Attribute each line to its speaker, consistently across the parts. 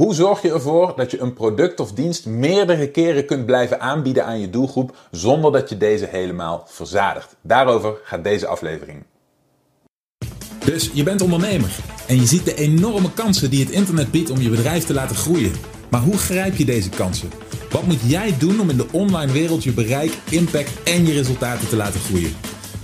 Speaker 1: Hoe zorg je ervoor dat je een product of dienst meerdere keren kunt blijven aanbieden aan je doelgroep zonder dat je deze helemaal verzadigt? Daarover gaat deze aflevering.
Speaker 2: Dus je bent ondernemer en je ziet de enorme kansen die het internet biedt om je bedrijf te laten groeien. Maar hoe grijp je deze kansen? Wat moet jij doen om in de online wereld je bereik, impact en je resultaten te laten groeien?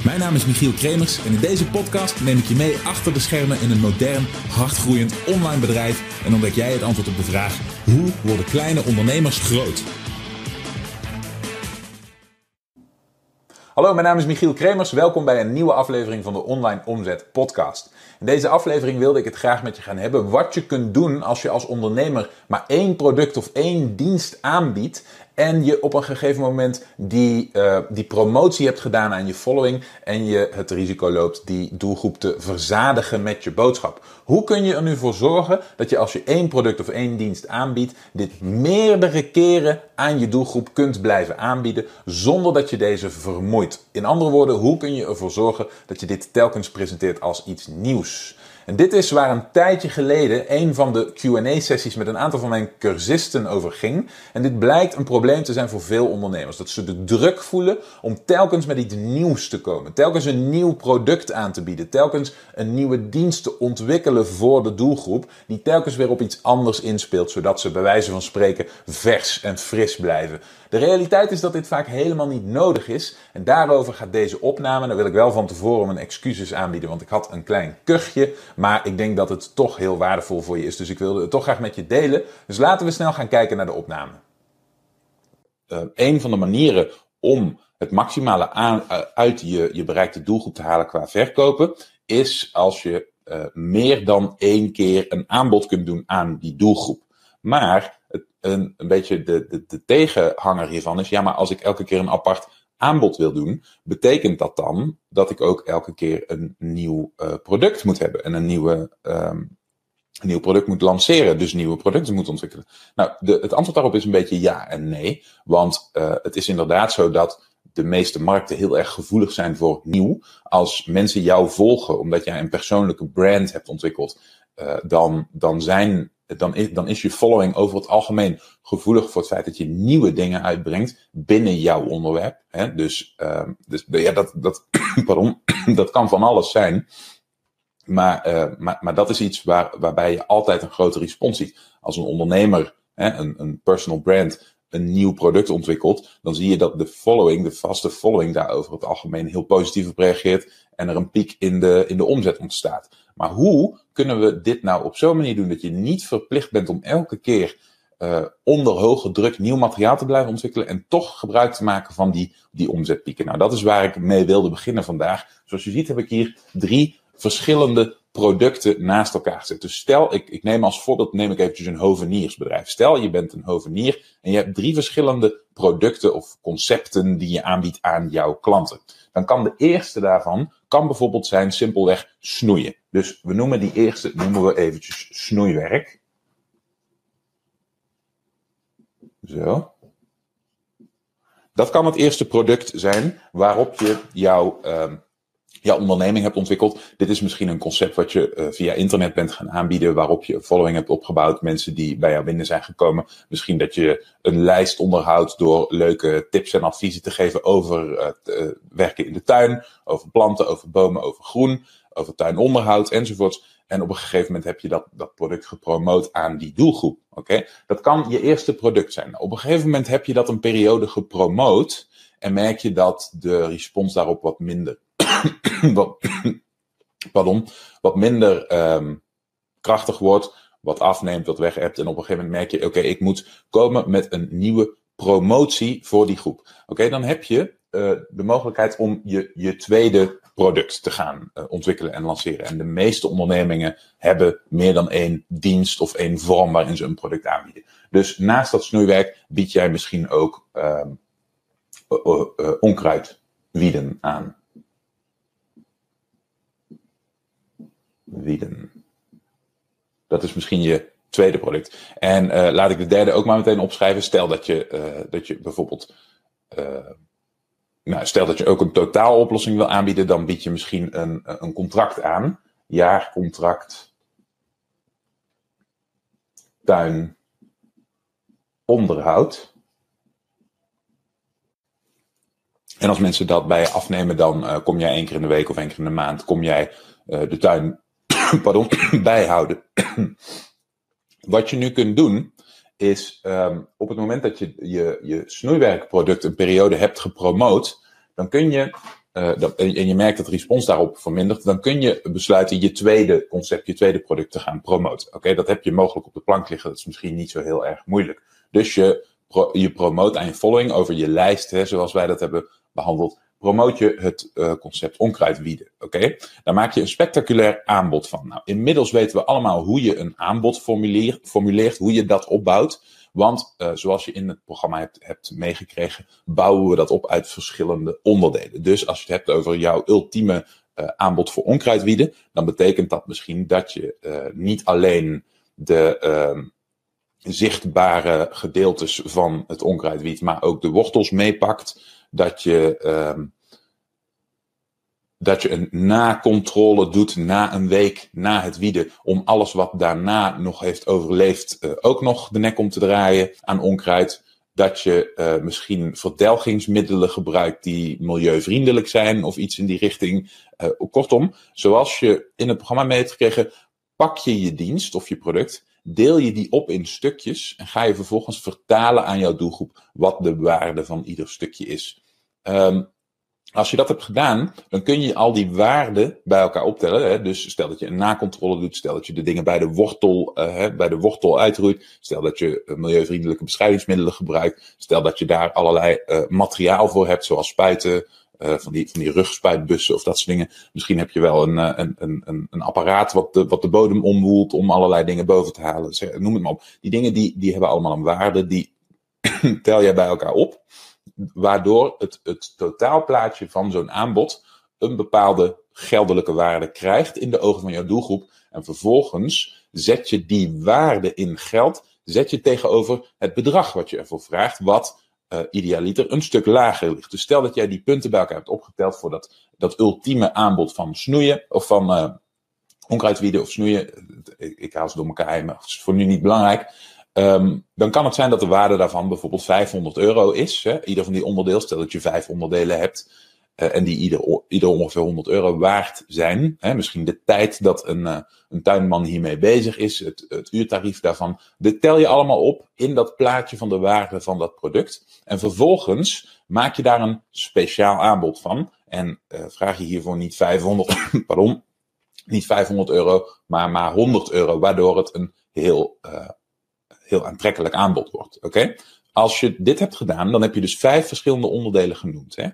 Speaker 2: Mijn naam is Michiel Kremers en in deze podcast neem ik je mee achter de schermen in een modern, hardgroeiend online bedrijf en ontdek jij het antwoord op de vraag: hoe worden kleine ondernemers groot?
Speaker 1: Hallo, mijn naam is Michiel Kremers. Welkom bij een nieuwe aflevering van de Online Omzet Podcast. In deze aflevering wilde ik het graag met je gaan hebben wat je kunt doen als je als ondernemer maar één product of één dienst aanbiedt en je op een gegeven moment die, uh, die promotie hebt gedaan aan je following en je het risico loopt die doelgroep te verzadigen met je boodschap. Hoe kun je er nu voor zorgen dat je als je één product of één dienst aanbiedt, dit meerdere keren aan je doelgroep kunt blijven aanbieden zonder dat je deze vermoeit? In andere woorden, hoe kun je ervoor zorgen dat je dit telkens presenteert als iets nieuws? En dit is waar een tijdje geleden een van de QA-sessies met een aantal van mijn cursisten over ging. En dit blijkt een probleem te zijn voor veel ondernemers. Dat ze de druk voelen om telkens met iets nieuws te komen. Telkens een nieuw product aan te bieden. Telkens een nieuwe dienst te ontwikkelen voor de doelgroep. Die telkens weer op iets anders inspeelt. Zodat ze bij wijze van spreken vers en fris blijven. De realiteit is dat dit vaak helemaal niet nodig is. En daarover gaat deze opname. Dan wil ik wel van tevoren mijn excuses aanbieden, want ik had een klein kuchje. Maar ik denk dat het toch heel waardevol voor je is. Dus ik wilde het toch graag met je delen. Dus laten we snel gaan kijken naar de opname. Uh, een van de manieren om het maximale uh, uit je, je bereikte doelgroep te halen qua verkopen, is als je uh, meer dan één keer een aanbod kunt doen aan die doelgroep. Maar een, een beetje de, de, de tegenhanger hiervan is, ja, maar als ik elke keer een apart aanbod wil doen, betekent dat dan dat ik ook elke keer een nieuw uh, product moet hebben en een nieuwe, um, een nieuw product moet lanceren, dus nieuwe producten moet ontwikkelen? Nou, de, het antwoord daarop is een beetje ja en nee, want uh, het is inderdaad zo dat de meeste markten heel erg gevoelig zijn voor nieuw. Als mensen jou volgen omdat jij een persoonlijke brand hebt ontwikkeld, uh, dan, dan zijn dan is, dan is je following over het algemeen gevoelig voor het feit dat je nieuwe dingen uitbrengt binnen jouw onderwerp. Hè? Dus, uh, dus ja, dat, dat, dat kan van alles zijn. Maar, uh, maar, maar dat is iets waar, waarbij je altijd een grote respons ziet. Als een ondernemer, hè, een, een personal brand, een nieuw product ontwikkelt, dan zie je dat de following, de vaste following daar over het algemeen heel positief op reageert en er een piek in de, in de omzet ontstaat. Maar hoe kunnen we dit nou op zo'n manier doen dat je niet verplicht bent om elke keer uh, onder hoge druk nieuw materiaal te blijven ontwikkelen en toch gebruik te maken van die, die omzetpieken? Nou, dat is waar ik mee wilde beginnen vandaag. Zoals je ziet heb ik hier drie verschillende producten naast elkaar gezet. Dus stel, ik, ik neem als voorbeeld neem ik eventjes een hoveniersbedrijf. Stel, je bent een hovenier en je hebt drie verschillende producten of concepten die je aanbiedt aan jouw klanten. Dan kan de eerste daarvan kan bijvoorbeeld zijn simpelweg snoeien. Dus we noemen die eerste, noemen we eventjes snoeiwerk. Zo. Dat kan het eerste product zijn waarop je jouw, uh, jouw onderneming hebt ontwikkeld. Dit is misschien een concept wat je uh, via internet bent gaan aanbieden, waarop je following hebt opgebouwd, mensen die bij jou binnen zijn gekomen. Misschien dat je een lijst onderhoudt door leuke tips en adviezen te geven over het uh, werken in de tuin, over planten, over bomen, over groen over tuinonderhoud enzovoorts. En op een gegeven moment heb je dat, dat product gepromoot aan die doelgroep. Oké, Dat kan je eerste product zijn. Op een gegeven moment heb je dat een periode gepromoot. En merk je dat de respons daarop wat minder. wat, pardon, wat minder um, krachtig wordt. Wat afneemt, wat weg hebt. En op een gegeven moment merk je: oké, ik moet komen met een nieuwe promotie voor die groep. Oké, dan heb je uh, de mogelijkheid om je, je tweede product te gaan uh, ontwikkelen en lanceren. En de meeste ondernemingen hebben meer dan één dienst of één vorm waarin ze een product aanbieden. Dus naast dat snoeiwerk bied jij misschien ook uh, uh, onkruidwieden aan. Wieden. Dat is misschien je tweede product. En laat ik de derde ook maar meteen opschrijven. Stel dat je, dat je bijvoorbeeld nou, stel dat je ook een totaaloplossing wil aanbieden, dan bied je misschien een, een contract aan. Jaarcontract. tuin onderhoud. En als mensen dat bij afnemen, dan kom jij één keer in de week of één keer in de maand, kom jij de tuin pardon, bijhouden. Wat je nu kunt doen, is um, op het moment dat je je, je snoeiwerkproduct een periode hebt gepromoot, dan kun je, dat, en je merkt dat de respons daarop vermindert, dan kun je besluiten je tweede concept, je tweede product te gaan promoten. Oké, dat heb je mogelijk op de plank liggen, dat is misschien niet zo heel erg moeilijk. Dus je, pro, je promoot aan je following over je lijst, hè, zoals wij dat hebben behandeld, promoot je het uh, concept onkruidwieden. Oké, okay? Daar maak je een spectaculair aanbod van. Nou, inmiddels weten we allemaal hoe je een aanbod formuleert, hoe je dat opbouwt. Want uh, zoals je in het programma hebt, hebt meegekregen, bouwen we dat op uit verschillende onderdelen. Dus als je het hebt over jouw ultieme uh, aanbod voor onkruidwieden, dan betekent dat misschien dat je niet alleen de ehm, zichtbare gedeeltes van het onkruidwiet, maar ook de wortels meepakt. Dat je, uh, dat je een nakontrole doet na een week na het wieden. Om alles wat daarna nog heeft overleefd uh, ook nog de nek om te draaien aan onkruid. Dat je uh, misschien verdelgingsmiddelen gebruikt die milieuvriendelijk zijn of iets in die richting. Uh, kortom, zoals je in het programma mee hebt gekregen, pak je je dienst of je product deel je die op in stukjes en ga je vervolgens vertalen aan jouw doelgroep wat de waarde van ieder stukje is. Um, als je dat hebt gedaan, dan kun je al die waarden bij elkaar optellen. Hè? Dus stel dat je een nakontrole doet, stel dat je de dingen bij de wortel, uh, bij de wortel uitroeit, stel dat je milieuvriendelijke bestrijdingsmiddelen gebruikt, stel dat je daar allerlei uh, materiaal voor hebt, zoals spuiten, van, die, van die rugspuitbussen of dat soort dingen. Misschien heb je wel een, een, een, een apparaat wat de, wat de bodem omwoelt om allerlei dingen boven te halen. Noem het maar op. Die dingen die, die hebben allemaal een waarde, die tel jij bij elkaar op. Waardoor het, het totaalplaatje van zo'n aanbod een bepaalde geldelijke waarde krijgt in de ogen van jouw doelgroep. En vervolgens zet je die waarde in geld, zet je tegenover het bedrag wat je ervoor vraagt, wat uh, idealiter een stuk lager ligt. Dus stel dat jij die punten bij elkaar hebt opgeteld voor dat, dat ultieme aanbod van snoeien of van uh, onkruidwieden of snoeien. Ik, ik haal ze door elkaar heen, maar dat is voor nu niet belangrijk. Um, dan kan het zijn dat de waarde daarvan bijvoorbeeld 500 euro is. Hè? Ieder van die onderdelen, stel dat je vijf onderdelen hebt. Uh, en die ieder, ieder ongeveer 100 euro waard zijn. Hè? Misschien de tijd dat een, uh, een tuinman hiermee bezig is, het, het uurtarief daarvan. Dit tel je allemaal op in dat plaatje van de waarde van dat product. En vervolgens maak je daar een speciaal aanbod van. En uh, vraag je hiervoor niet 500, pardon, niet 500 euro, maar maar 100 euro. Waardoor het een heel heel aantrekkelijk aanbod wordt. Oké? Als je dit hebt gedaan, dan heb je dus vijf verschillende onderdelen genoemd. Hè?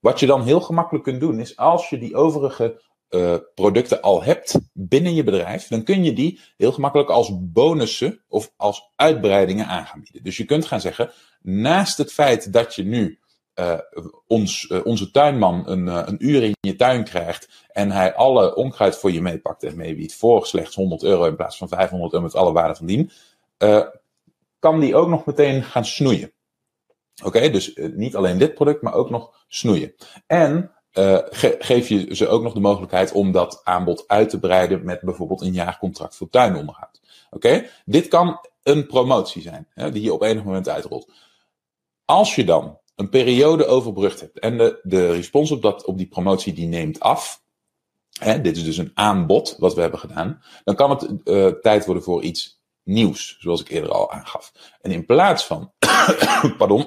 Speaker 1: Wat je dan heel gemakkelijk kunt doen, is als je die overige uh, producten al hebt binnen je bedrijf, dan kun je die heel gemakkelijk als bonussen of als uitbreidingen aan gaan bieden. Dus je kunt gaan zeggen, naast het feit dat je nu uh, ons, uh, onze tuinman een, een uur in je tuin krijgt en hij alle onkruid voor je meepakt en meewiet voor slechts 100 euro in plaats van 500 euro met alle waarde van dien, uh, kan die ook nog meteen gaan snoeien. Oké, dus uh, niet alleen dit product, maar ook nog snoeien. En ge geef je ze ook nog de mogelijkheid om dat aanbod uit te breiden met bijvoorbeeld een jaarcontract voor tuinonderhoud. Oké, dit kan een promotie zijn, hè, die je op enig moment uitrolt. Als je dan een periode overbrugd hebt en de, de respons op, dat, op die promotie die neemt af, hè, dit is dus een aanbod wat we hebben gedaan, dan kan het tijd worden voor iets nieuws, zoals ik eerder al aangaf. En in plaats van, pardon,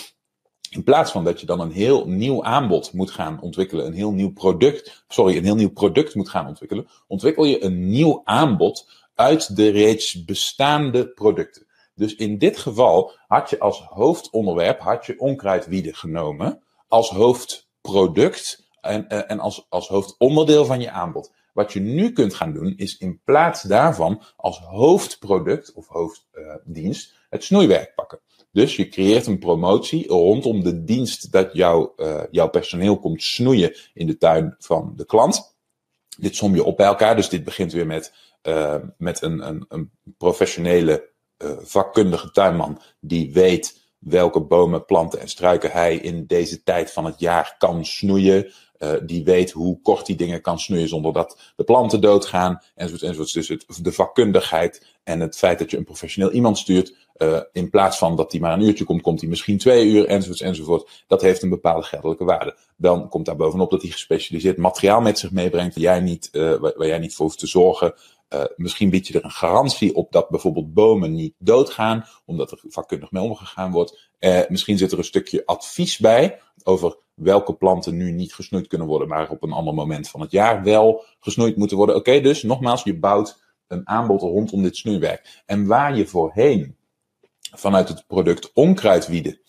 Speaker 1: in plaats van dat je dan een heel nieuw aanbod moet gaan ontwikkelen, een heel nieuw product, sorry, een heel nieuw product moet gaan ontwikkelen, ontwikkel je een nieuw aanbod uit de reeds bestaande producten. Dus in dit geval had je als hoofdonderwerp had je onkruidwieden genomen als hoofdproduct en, en als, als hoofdonderdeel van je aanbod. Wat je nu kunt gaan doen, is in plaats daarvan als hoofdproduct of hoofddienst het snoeiwerk pakken. Dus je creëert een promotie rondom de dienst dat jouw, uh, jouw personeel komt snoeien in de tuin van de klant. Dit som je op bij elkaar, dus dit begint weer met, uh, met een, een, een professionele, vakkundige tuinman die weet welke bomen, planten en struiken hij in deze tijd van het jaar kan snoeien. Uh, die weet hoe kort die dingen kan snoeien zonder dat de planten doodgaan, enzovoort, enzovoort. Dus het, de vakkundigheid en het feit dat je een professioneel iemand stuurt, uh, in plaats van dat die maar een uurtje komt, komt hij misschien twee uur, enzovoort, enzovoort. Dat heeft een bepaalde geldelijke waarde. Dan komt daar bovenop dat hij gespecialiseerd materiaal met zich meebrengt, waar jij niet, uh, waar, jij niet voor hoeft te zorgen. Misschien bied je er een garantie op dat bijvoorbeeld bomen niet doodgaan, omdat er vakkundig mee omgegaan wordt. Misschien zit er een stukje advies bij over welke planten nu niet gesnoeid kunnen worden, maar op een ander moment van het jaar wel gesnoeid moeten worden. Oké, dus nogmaals, je bouwt een aanbod rondom dit snoeiwerk. En waar je voorheen vanuit het product onkruidwieden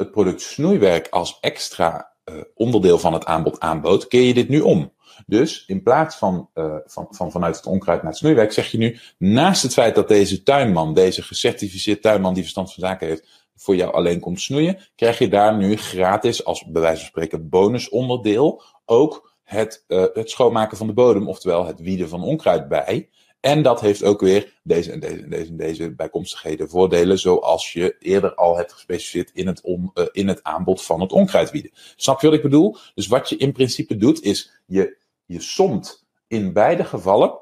Speaker 1: het product snoeiwerk als extra uh, onderdeel van het aanbod aanbood, keer je dit nu om. Dus in plaats van, uh, van, van vanuit het onkruid naar het snoeiwerk, zeg je nu, naast het feit dat deze tuinman, deze gecertificeerd tuinman die verstand van zaken heeft, voor jou alleen komt snoeien, krijg je daar nu gratis, als bij wijze van spreken bonusonderdeel, ook het, uh, het schoonmaken van de bodem, oftewel het wieden van onkruid bij. En dat heeft ook weer deze en deze en deze en deze bijkomstigheden voordelen, zoals je eerder al hebt gespecificeerd in het, uh, in het aanbod van het onkruidwieden. Snap je wat ik bedoel? Dus wat je in principe doet, is je, je somt in beide gevallen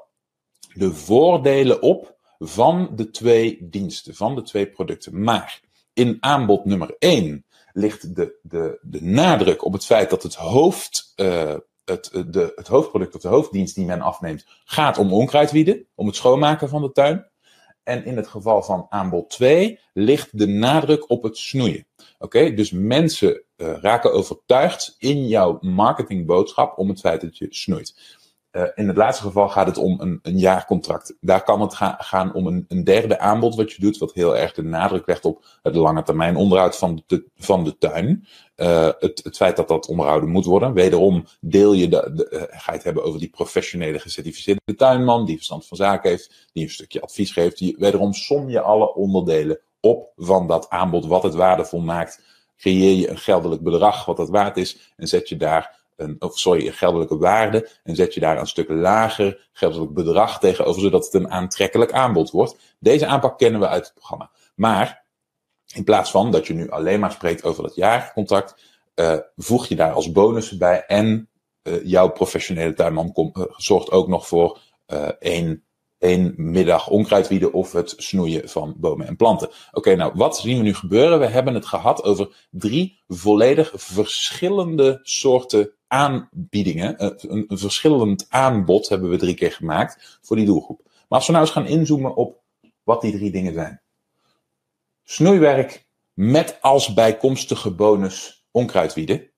Speaker 1: de voordelen op van de twee diensten, van de twee producten. Maar in aanbod nummer 1 ligt de, de, de nadruk op het feit dat het hoofd. Uh, het, de, het hoofdproduct of de hoofddienst die men afneemt gaat om onkruidwieden, om het schoonmaken van de tuin. En in het geval van aanbod 2 ligt de nadruk op het snoeien. Oké, dus mensen uh, raken overtuigd in jouw marketingboodschap om het feit dat je snoeit. Uh, in het laatste geval gaat het om een, een jaarcontract. Daar kan het ga, gaan om een, een, derde aanbod wat je doet, wat heel erg de nadruk legt op het lange termijn onderhoud van de, van de tuin. Uh, het, feit dat dat onderhouden moet worden. Wederom deel je de, uh, ga je het hebben over die professionele gecertificeerde tuinman, die verstand van zaken heeft, die een stukje advies geeft. Die, wederom som je alle onderdelen op van dat aanbod, wat het waardevol maakt. Creëer je een geldelijk bedrag wat dat waard is en zet je daar een, of sorry, een geldelijke waarde en zet je daar een stuk lager geldelijk bedrag tegenover, zodat het een aantrekkelijk aanbod wordt. Deze aanpak kennen we uit het programma. Maar in plaats van dat je nu alleen maar spreekt over dat jaarcontract, uh, voeg je daar als bonus bij en uh, jouw professionele tuinman uh, zorgt ook nog voor één één middag onkruidwieden of het snoeien van bomen en planten. Oké, nou wat zien we nu gebeuren? We hebben het gehad over drie volledig verschillende soorten aanbiedingen. Een, een verschillend aanbod hebben we drie keer gemaakt voor die doelgroep. Maar als we nou eens gaan inzoomen op wat die drie dingen zijn. Snoeiwerk met als bijkomstige bonus onkruidwieden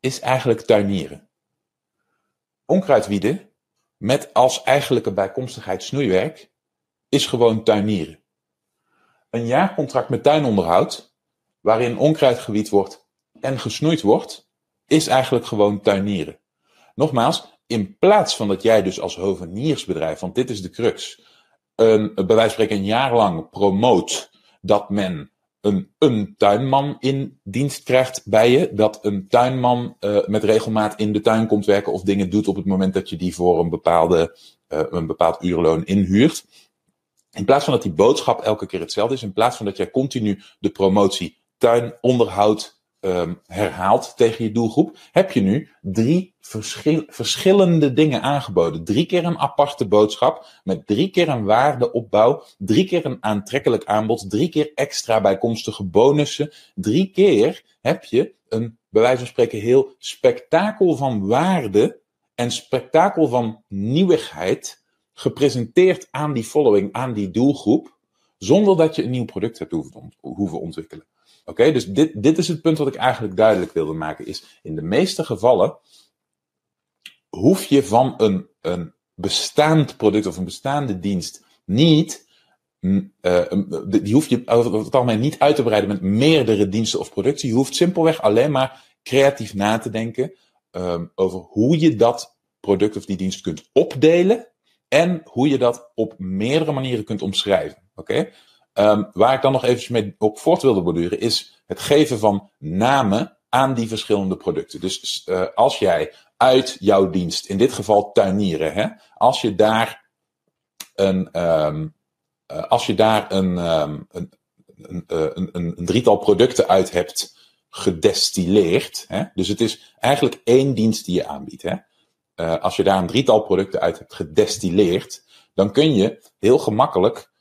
Speaker 1: is eigenlijk tuinieren. Onkruidwieden met als eigenlijke bijkomstigheid snoeiwerk is gewoon tuinieren. Een jaarcontract met tuinonderhoud, waarin onkruid gewied wordt en gesnoeid wordt, is eigenlijk gewoon tuinieren. Nogmaals, in plaats van dat jij dus als hoveniersbedrijf, want dit is de crux, een, bij wijze van spreken een jaar lang promoot dat men een, een tuinman in dienst krijgt bij je. Dat een tuinman uh, met regelmaat in de tuin komt werken of dingen doet op het moment dat je die voor een, bepaalde, uh, een bepaald uurloon inhuurt. In plaats van dat die boodschap elke keer hetzelfde is, in plaats van dat jij continu de promotie tuinonderhoud um, herhaalt tegen je doelgroep, heb je nu drie verschil, verschillende dingen aangeboden. Drie keer een aparte boodschap, met drie keer een waardeopbouw, drie keer een aantrekkelijk aanbod, drie keer extra bijkomstige bonussen. Drie keer heb je een, bij wijze van spreken, heel spektakel van waarde en spektakel van nieuwigheid gepresenteerd aan die following, aan die doelgroep, zonder dat je een nieuw product hebt hoeven ontwikkelen. Oké, dus dit, dit is het punt wat ik eigenlijk duidelijk wilde maken. Is in de meeste gevallen hoef je van een, een bestaand product of een bestaande dienst niet. Uh, die hoef je over het algemeen niet uit te breiden met meerdere diensten of producten. Je hoeft simpelweg alleen maar creatief na te denken um, over hoe je dat product of die dienst kunt opdelen en hoe je dat op meerdere manieren kunt omschrijven. Oké? Um, waar ik dan nog even mee op voort wilde borduren, is het geven van namen aan die verschillende producten. Dus uh, als jij uit jouw dienst, in dit geval tuinieren, hè, als je daar een, um, uh, als je daar een, um, een, een, een, een, drietal producten uit hebt gedestilleerd. Hè? Dus het is eigenlijk één dienst die je aanbiedt. Hè? Als je daar een drietal producten uit hebt gedestilleerd, dan kun je heel gemakkelijk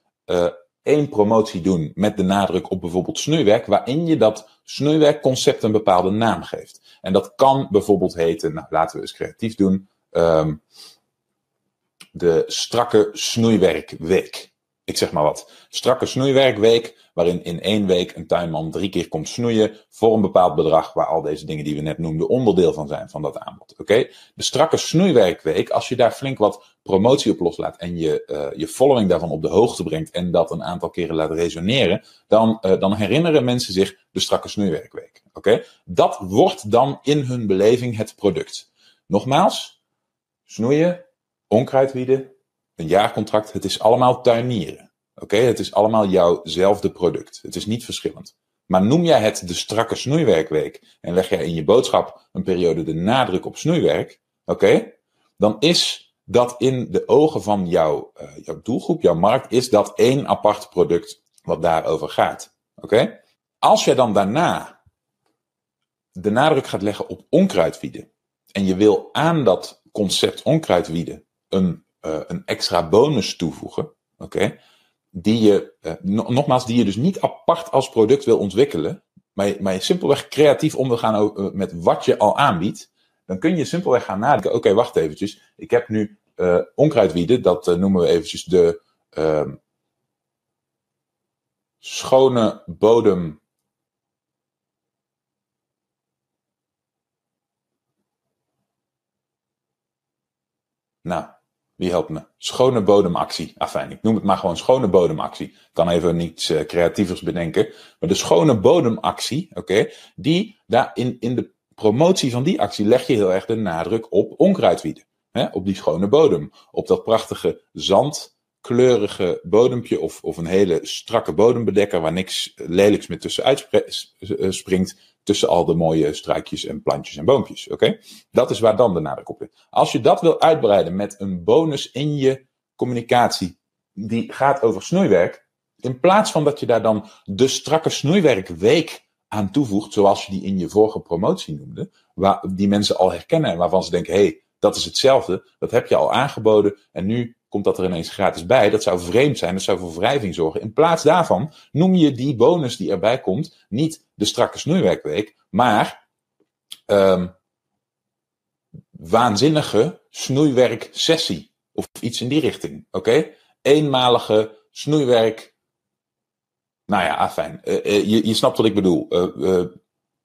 Speaker 1: één promotie doen met de nadruk op bijvoorbeeld snoeiwerk, waarin je dat snoeiwerkconcept een bepaalde naam geeft. En dat kan bijvoorbeeld heten, nou laten we eens creatief doen, um, de strakke snoeiwerkweek. Ik zeg maar wat. Strakke snoeiwerkweek, waarin in één week een tuinman drie keer komt snoeien voor een bepaald bedrag, waar al deze dingen die we net noemden onderdeel van zijn van dat aanbod. Oké? De strakke snoeiwerkweek, als je daar flink wat promotie op loslaat en je, uh, je following daarvan op de hoogte brengt en dat een aantal keren laat resoneren, dan, uh, dan herinneren mensen zich de strakke snoeiwerkweek. Oké? Dat wordt dan in hun beleving het product. Nogmaals, snoeien, onkruidwieden, een jaarcontract, het is allemaal tuinieren. Oké, het is allemaal jouwzelfde product. Het is niet verschillend. Maar noem jij het de strakke snoeiwerkweek en leg jij in je boodschap een periode de nadruk op snoeiwerk, oké, dan is dat in de ogen van jouw, uh, jouw doelgroep, jouw markt, is dat één apart product wat daarover gaat. Oké? Als jij dan daarna de nadruk gaat leggen op onkruidwieden en je wil aan dat concept onkruidwieden een, uh, een extra bonus toevoegen, oké, die je, uh, nogmaals, die je dus niet apart als product wil ontwikkelen, maar je, maar je simpelweg creatief om wil gaan uh, met wat je al aanbiedt, dan kun je simpelweg gaan nadenken, oké, wacht eventjes, ik heb nu uh, onkruidwieden, dat noemen we eventjes de ehm, schone bodem Nou, wie helpt me? Schone bodemactie. Afijn, ik noem het maar gewoon schone bodemactie. Ik kan even niets uh, creatievers bedenken. Maar de schone bodemactie, oké, die daar in, in de promotie van die actie leg je heel erg de nadruk op onkruidwieden. Hè? Op die schone bodem. Op dat prachtige zandkleurige bodempje of, of een hele strakke bodembedekker waar niks lelijks meer tussenuit springt tussen al de mooie struikjes en plantjes en boompjes. Oké? Dat is waar dan de nadruk op ligt. Als je dat wil uitbreiden met een bonus in je communicatie die gaat over snoeiwerk, in plaats van dat je daar dan de strakke snoeiwerkweek aan toevoegt, zoals je die in je vorige promotie noemde, waar die mensen al herkennen en waarvan ze denken, hé, hey, dat is hetzelfde, dat heb je al aangeboden en nu komt dat er ineens gratis bij. Dat zou vreemd zijn, dat zou voor wrijving zorgen. In plaats daarvan noem je die bonus die erbij komt niet de strakke snoeiwerkweek, maar um, waanzinnige snoeiwerksessie. Of iets in die richting. Oké? Eenmalige snoeiwerk. Nou ja, afijn. Uh, uh, je, je snapt wat ik bedoel. Uh,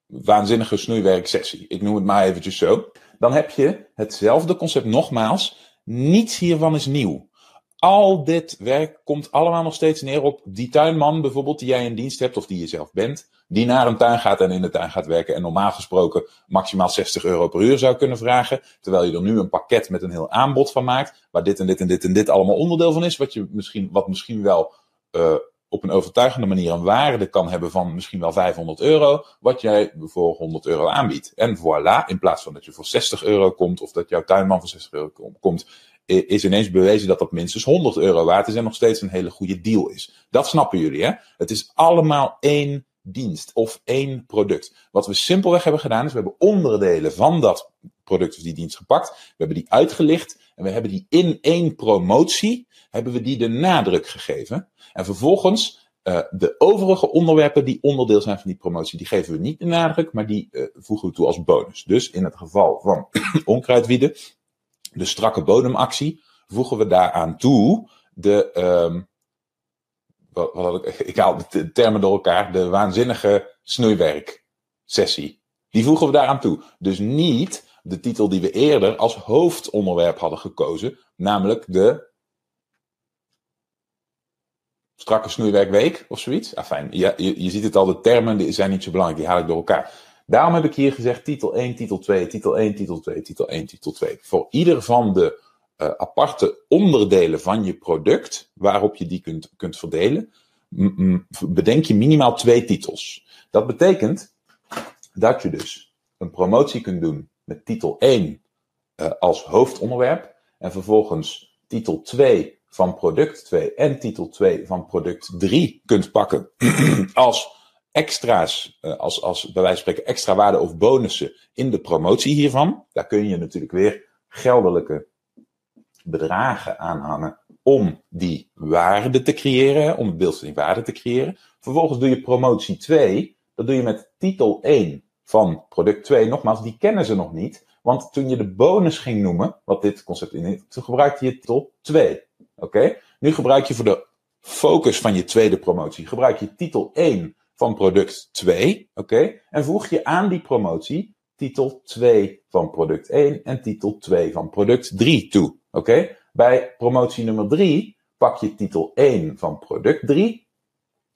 Speaker 1: waanzinnige snoeiwerksessie. Ik noem het maar eventjes zo. Dan heb je hetzelfde concept nogmaals niets hiervan is nieuw. Al dit werk komt allemaal nog steeds neer op die tuinman bijvoorbeeld die jij in dienst hebt of die je zelf bent. Die naar een tuin gaat en in de tuin gaat werken en normaal gesproken maximaal 60 euro per uur zou kunnen vragen. Terwijl je er nu een pakket met een heel aanbod van maakt. Waar dit en dit en dit en dit allemaal onderdeel van is. Wat, je misschien, wat misschien wel uh, op een overtuigende manier een waarde kan hebben van misschien wel 500 euro, wat jij voor 100 euro aanbiedt. En voilà, in plaats van dat je voor 60 euro komt of dat jouw tuinman voor 60 euro komt, is ineens bewezen dat dat minstens 100 euro waard is en nog steeds een hele goede deal is. Dat snappen jullie, hè? Het is allemaal één dienst of één product. Wat we simpelweg hebben gedaan is, we hebben onderdelen van dat product of die dienst gepakt. We hebben die uitgelicht en we hebben die in één promotie, hebben we die de nadruk gegeven. En vervolgens uh, de overige onderwerpen die onderdeel zijn van die promotie, die geven we niet de nadruk, maar die uh, voegen we toe als bonus. Dus in het geval van onkruidwieden, de strakke bodemactie, voegen we daaraan toe de, um, ik, haal de termen door elkaar, de waanzinnige snoeiwerksessie. Die voegen we daaraan toe. Dus niet de titel die we eerder als hoofdonderwerp hadden gekozen, namelijk de strakke snoeiwerkweek of zoiets. Afijn, je, je, je ziet het al, de termen die zijn niet zo belangrijk, die haal ik door elkaar. Daarom heb ik hier gezegd titel 1, titel 2, titel 1, titel 2, titel 1, titel 2. Voor ieder van de uh, aparte onderdelen van je product, waarop je die kunt, kunt verdelen, bedenk je minimaal twee titels. Dat betekent dat je dus een promotie kunt doen met titel 1 uh, als hoofdonderwerp en vervolgens titel 2 van product 2 en titel 2 van product 3 kunt pakken als extra's, uh, als, als bij wijze van spreken extra waarde of bonussen in de promotie hiervan. Daar kun je natuurlijk weer geldelijke bedragen aanhangen om die waarde te creëren, om het beeld van die waarde te creëren. Vervolgens doe je promotie 2, dat doe je met titel 1 van product 2. Nogmaals, die kennen ze nog niet, want toen je de bonus ging noemen, wat dit concept inhoudt, toen gebruikte je titel 2. Oké? Nu gebruik je voor de focus van je tweede promotie, gebruik je titel 1 van product 2. Oké? En voeg je aan die promotie titel 2 van product 1 en titel 2 van product 3 toe. Oké? Bij promotie nummer 3 pak je titel 1 van product 3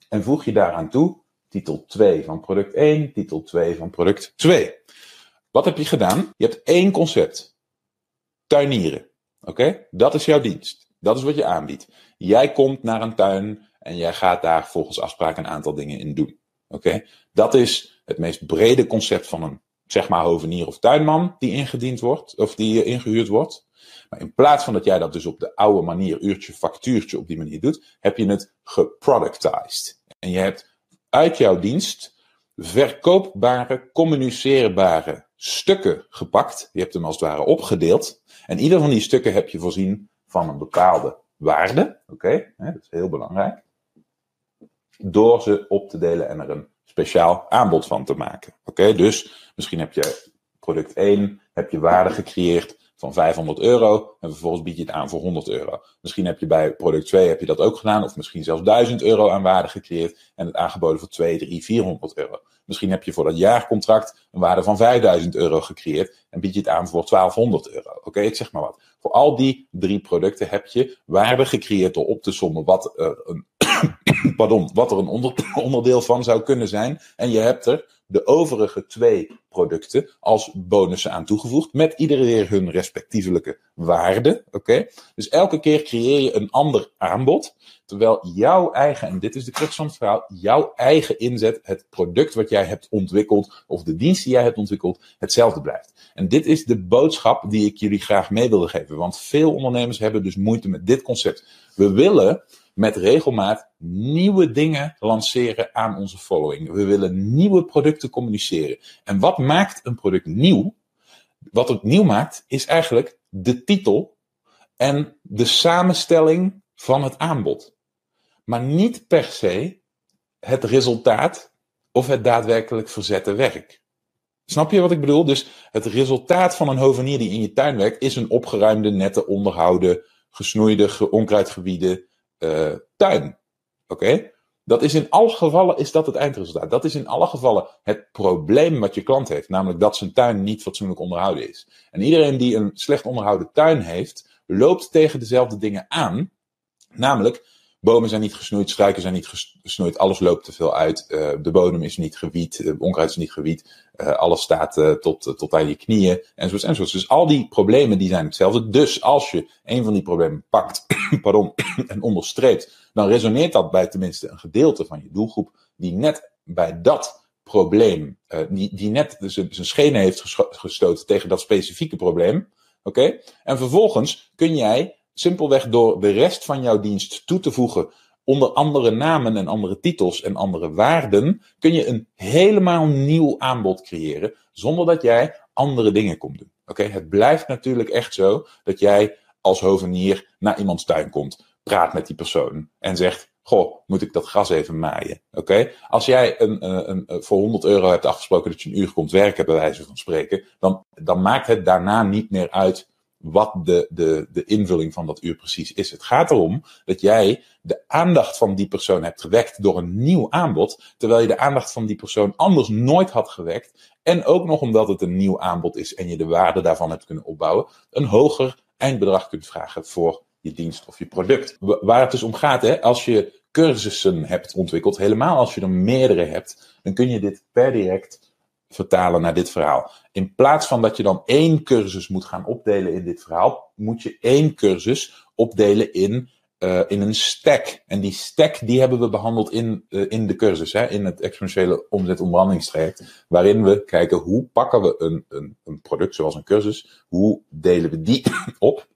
Speaker 1: en voeg je daaraan toe titel 2 van product 1, titel 2 van product 2. Wat heb je gedaan? Je hebt één concept. Tuinieren. Oké? Dat is jouw dienst. Dat is wat je aanbiedt. Jij komt naar een tuin en jij gaat daar volgens afspraak een aantal dingen in doen. Oké? Dat is het meest brede concept van een, zeg maar, hovenier of tuinman die ingediend wordt, of die ingehuurd wordt. Maar in plaats van dat jij dat dus op de oude manier, uurtje, factuurtje op die manier doet, heb je het geproductized. En je hebt uit jouw dienst verkoopbare, communiceerbare stukken gepakt. Je hebt hem als het ware opgedeeld. En ieder van die stukken heb je voorzien van een bepaalde waarde. Oké, dat is heel belangrijk. Door ze op te delen en er een speciaal aanbod van te maken. Oké, dus misschien heb je product 1, heb je waarde gecreëerd van 500 euro en vervolgens bied je het aan voor 100 euro. Misschien heb je bij product 2 heb je dat ook gedaan of misschien zelfs 1000 euro aan waarde gecreëerd en het aangeboden voor 2, 3, 400 euro. Misschien heb je voor dat jaarcontract een waarde van 5000 euro gecreëerd en bied je het aan voor 1200 euro. Oké, ik zeg maar wat. Voor al die drie producten heb je waarde gecreëerd door op te sommen wat een, pardon, wat er een onderdeel van zou kunnen zijn. En je hebt er de overige twee producten als bonussen aan toegevoegd, met iedere keer hun respectievelijke waarde. Oké? Dus elke keer creëer je een ander aanbod, terwijl jouw eigen, en dit is de crux van het verhaal, jouw eigen inzet, het product wat jij hebt ontwikkeld, of de dienst die jij hebt ontwikkeld, hetzelfde blijft. En dit is de boodschap die ik jullie graag mee wilde geven, want veel ondernemers hebben dus moeite met dit concept. We willen met regelmaat nieuwe dingen lanceren aan onze following. We willen nieuwe producten communiceren. En wat maakt een product nieuw? Wat het nieuw maakt, is eigenlijk de titel en de samenstelling van het aanbod. Maar niet per se het resultaat of het daadwerkelijk verzette werk. Snap je wat ik bedoel? Dus het resultaat van een hovenier die in je tuin werkt, is een opgeruimde, nette, onderhouden, gesnoeide, onkruidgebieden uh, tuin. Oké? Dat is in alle gevallen is dat het eindresultaat. Dat is in alle gevallen het probleem wat je klant heeft. Namelijk dat zijn tuin niet fatsoenlijk onderhouden is. En iedereen die een slecht onderhouden tuin heeft, loopt tegen dezelfde dingen aan. Namelijk, bomen zijn niet gesnoeid, struiken zijn niet gesnoeid, alles loopt te veel uit, uh, de bodem is niet gewiet, onkruid is niet gewiet, uh, alles staat tot, tot aan je knieën, enzovoorts, enzovoorts. Dus al die problemen die zijn hetzelfde. Dus als je een van die problemen pakt pardon, en onderstreept, dan resoneert dat bij tenminste een gedeelte van je doelgroep die net bij dat probleem, die, die net zijn schenen heeft gestoten tegen dat specifieke probleem. Oké? En vervolgens kun jij Simpelweg door de rest van jouw dienst toe te voegen onder andere namen en andere titels en andere waarden, kun je een helemaal nieuw aanbod creëren zonder dat jij andere dingen komt doen. Oké, het blijft natuurlijk echt zo dat jij als hovenier naar iemands tuin komt, praat met die persoon en zegt: Goh, moet ik dat gras even maaien? Oké, als jij een, een, een, voor 100 euro hebt afgesproken dat je een uur komt werken, bij wijze van spreken, dan, dan maakt het daarna niet meer uit wat de, de, de invulling van dat uur precies is. Het gaat erom dat jij de aandacht van die persoon hebt gewekt door een nieuw aanbod, terwijl je de aandacht van die persoon anders nooit had gewekt. En ook nog omdat het een nieuw aanbod is en je de waarde daarvan hebt kunnen opbouwen, een hoger eindbedrag kunt vragen voor je dienst of je product. Waar het dus om gaat, hè, als je cursussen hebt ontwikkeld, helemaal als je er meerdere hebt, dan kun je dit per direct vertalen naar dit verhaal. In plaats van dat je dan één cursus moet gaan opdelen in dit verhaal, moet je één cursus opdelen in, uh, in een stack. En die stack die hebben we behandeld in, uh, in de cursus, hè, in het exponentiële omzet waarin we kijken hoe pakken we een, een, een product zoals een cursus, hoe delen we die op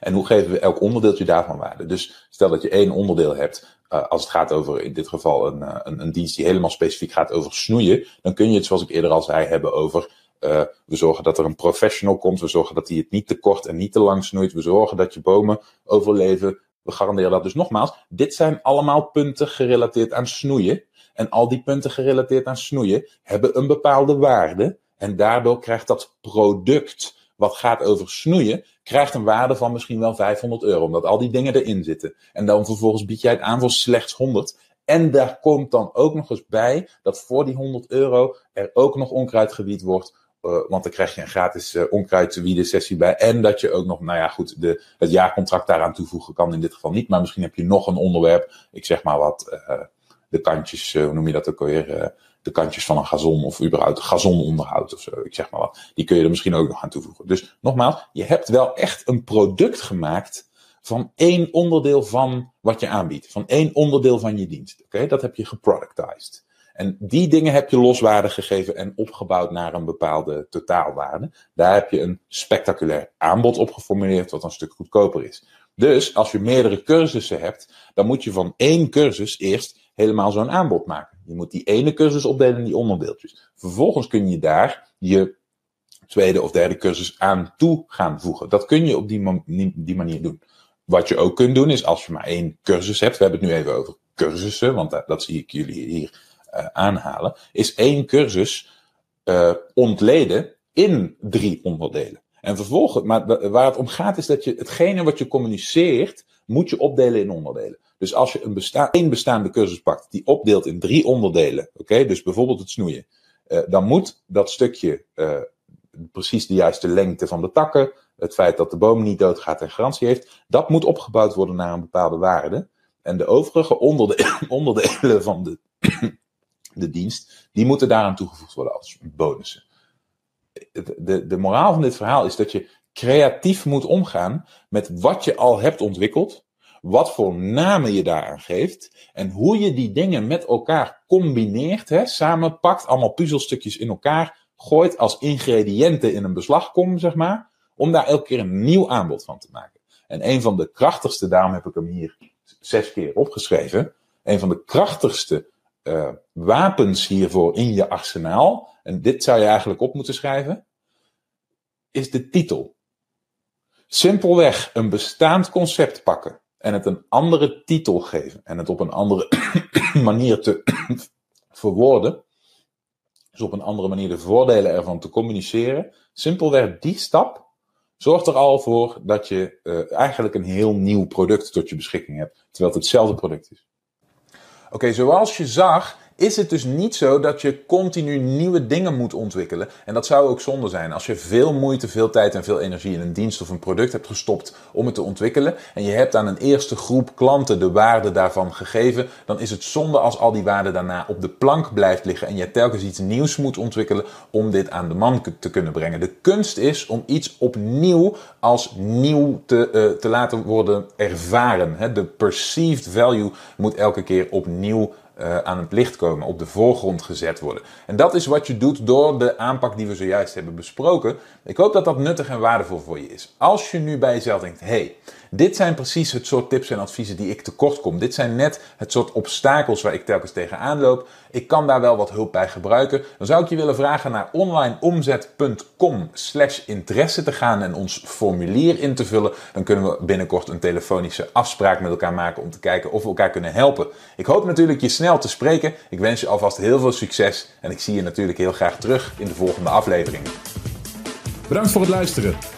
Speaker 1: En hoe geven we elk onderdeeltje daarvan waarde? Dus stel dat je één onderdeel hebt, uh, als het gaat over in dit geval een, uh, een, een, dienst die helemaal specifiek gaat over snoeien, dan kun je het, zoals ik eerder al zei, hebben over uh, we zorgen dat er een professional komt, we zorgen dat hij het niet te kort en niet te lang snoeit, we zorgen dat je bomen overleven, we garanderen dat. Dus nogmaals, dit zijn allemaal punten gerelateerd aan snoeien. En al die punten gerelateerd aan snoeien hebben een bepaalde waarde. En daardoor krijgt dat product wat gaat over snoeien, krijgt een waarde van misschien wel 500 euro, omdat al die dingen erin zitten. En dan vervolgens bied jij het aan voor slechts 100. En daar komt dan ook nog eens bij dat voor die 100 euro er ook nog onkruidgebied wordt. Uh, want dan krijg je een gratis uh, onkruidwieden sessie bij. En dat je ook nog, nou ja, goed, de, het jaarcontract daaraan toevoegen kan in dit geval niet. Maar misschien heb je nog een onderwerp, ik zeg maar wat, uh, de kantjes, hoe noem je dat ook alweer? De kantjes van een gazon of überhaupt gazononderhoud of zo. Ik zeg maar wat. Die kun je er misschien ook nog aan toevoegen. Dus nogmaals, je hebt wel echt een product gemaakt van één onderdeel van wat je aanbiedt. Van één onderdeel van je dienst. Oké, dat heb je geproductized. En die dingen heb je loswaarde gegeven en opgebouwd naar een bepaalde totaalwaarde. Daar heb je een spectaculair aanbod op geformuleerd, wat een stuk goedkoper is. Dus als je meerdere cursussen hebt, dan moet je van één cursus eerst helemaal zo'n aanbod maken. Je moet die ene cursus opdelen in die onderdeeltjes. Vervolgens kun je daar je tweede of derde cursus aan toe gaan voegen. Dat kun je op die, die manier doen. Wat je ook kunt doen is als je maar één cursus hebt. We hebben het nu even over cursussen, want dat, zie ik jullie hier uh, aanhalen. Is één cursus uh, ontleden in drie onderdelen. En vervolgens, maar waar het om gaat is dat je hetgene wat je communiceert, moet je opdelen in onderdelen. Dus als je een besta één bestaande cursus pakt, die opdeelt in drie onderdelen, oké, dus bijvoorbeeld het snoeien, uh, dan moet dat stukje uh, precies de juiste lengte van de takken, het feit dat de boom niet doodgaat en garantie heeft, dat moet opgebouwd worden naar een bepaalde waarde. En de overige onderde onderdelen van de, de dienst, die moeten daaraan toegevoegd worden als bonussen. De, de, de moraal van dit verhaal is dat je creatief moet omgaan met wat je al hebt ontwikkeld, wat voor namen je daaraan geeft en hoe je die dingen met elkaar combineert, hè, samenpakt, allemaal puzzelstukjes in elkaar gooit als ingrediënten in een beslagkom, zeg maar, om daar elke keer een nieuw aanbod van te maken. En een van de krachtigste, daarom heb ik hem hier zes keer opgeschreven, een van de krachtigste uh, wapens hiervoor in je arsenaal, en dit zou je eigenlijk op moeten schrijven, is de titel. Simpelweg een bestaand concept pakken en het een andere titel geven en het op een andere manier te verwoorden, dus op een andere manier de voordelen ervan te communiceren, simpelweg die stap zorgt er al voor dat je uh, eigenlijk een heel nieuw product tot je beschikking hebt, terwijl het hetzelfde product is. Oké, zoals je zag, is het dus niet zo dat je continu nieuwe dingen moet ontwikkelen. En dat zou ook zonde zijn. Als je veel moeite, veel tijd en veel energie in een dienst of een product hebt gestopt om het te ontwikkelen. En je hebt aan een eerste groep klanten de waarde daarvan gegeven. Dan is het zonde als al die waarde daarna op de plank blijft liggen. En je telkens iets nieuws moet ontwikkelen om dit aan de man te kunnen brengen. De kunst is om iets opnieuw als nieuw te, uh, te laten worden ervaren. De perceived value moet elke keer opnieuw uh, aan het licht komen, op de voorgrond gezet worden. En dat is wat je doet door de aanpak die we zojuist hebben besproken. Ik hoop dat dat nuttig en waardevol voor je is. Als je nu bij jezelf denkt, hey, dit zijn precies het soort tips en adviezen die ik tekort kom. Dit zijn net het soort obstakels waar ik telkens tegenaan loop. Ik kan daar wel wat hulp bij gebruiken. Dan zou ik je willen vragen naar onlineomzet.com slash interesse te gaan en ons formulier in te vullen. Dan kunnen we binnenkort een telefonische afspraak met elkaar maken om te kijken of we elkaar kunnen helpen. Ik hoop natuurlijk je snel te spreken. Ik wens je alvast heel veel succes en ik zie je natuurlijk heel graag terug in de volgende aflevering.
Speaker 2: Bedankt voor het luisteren.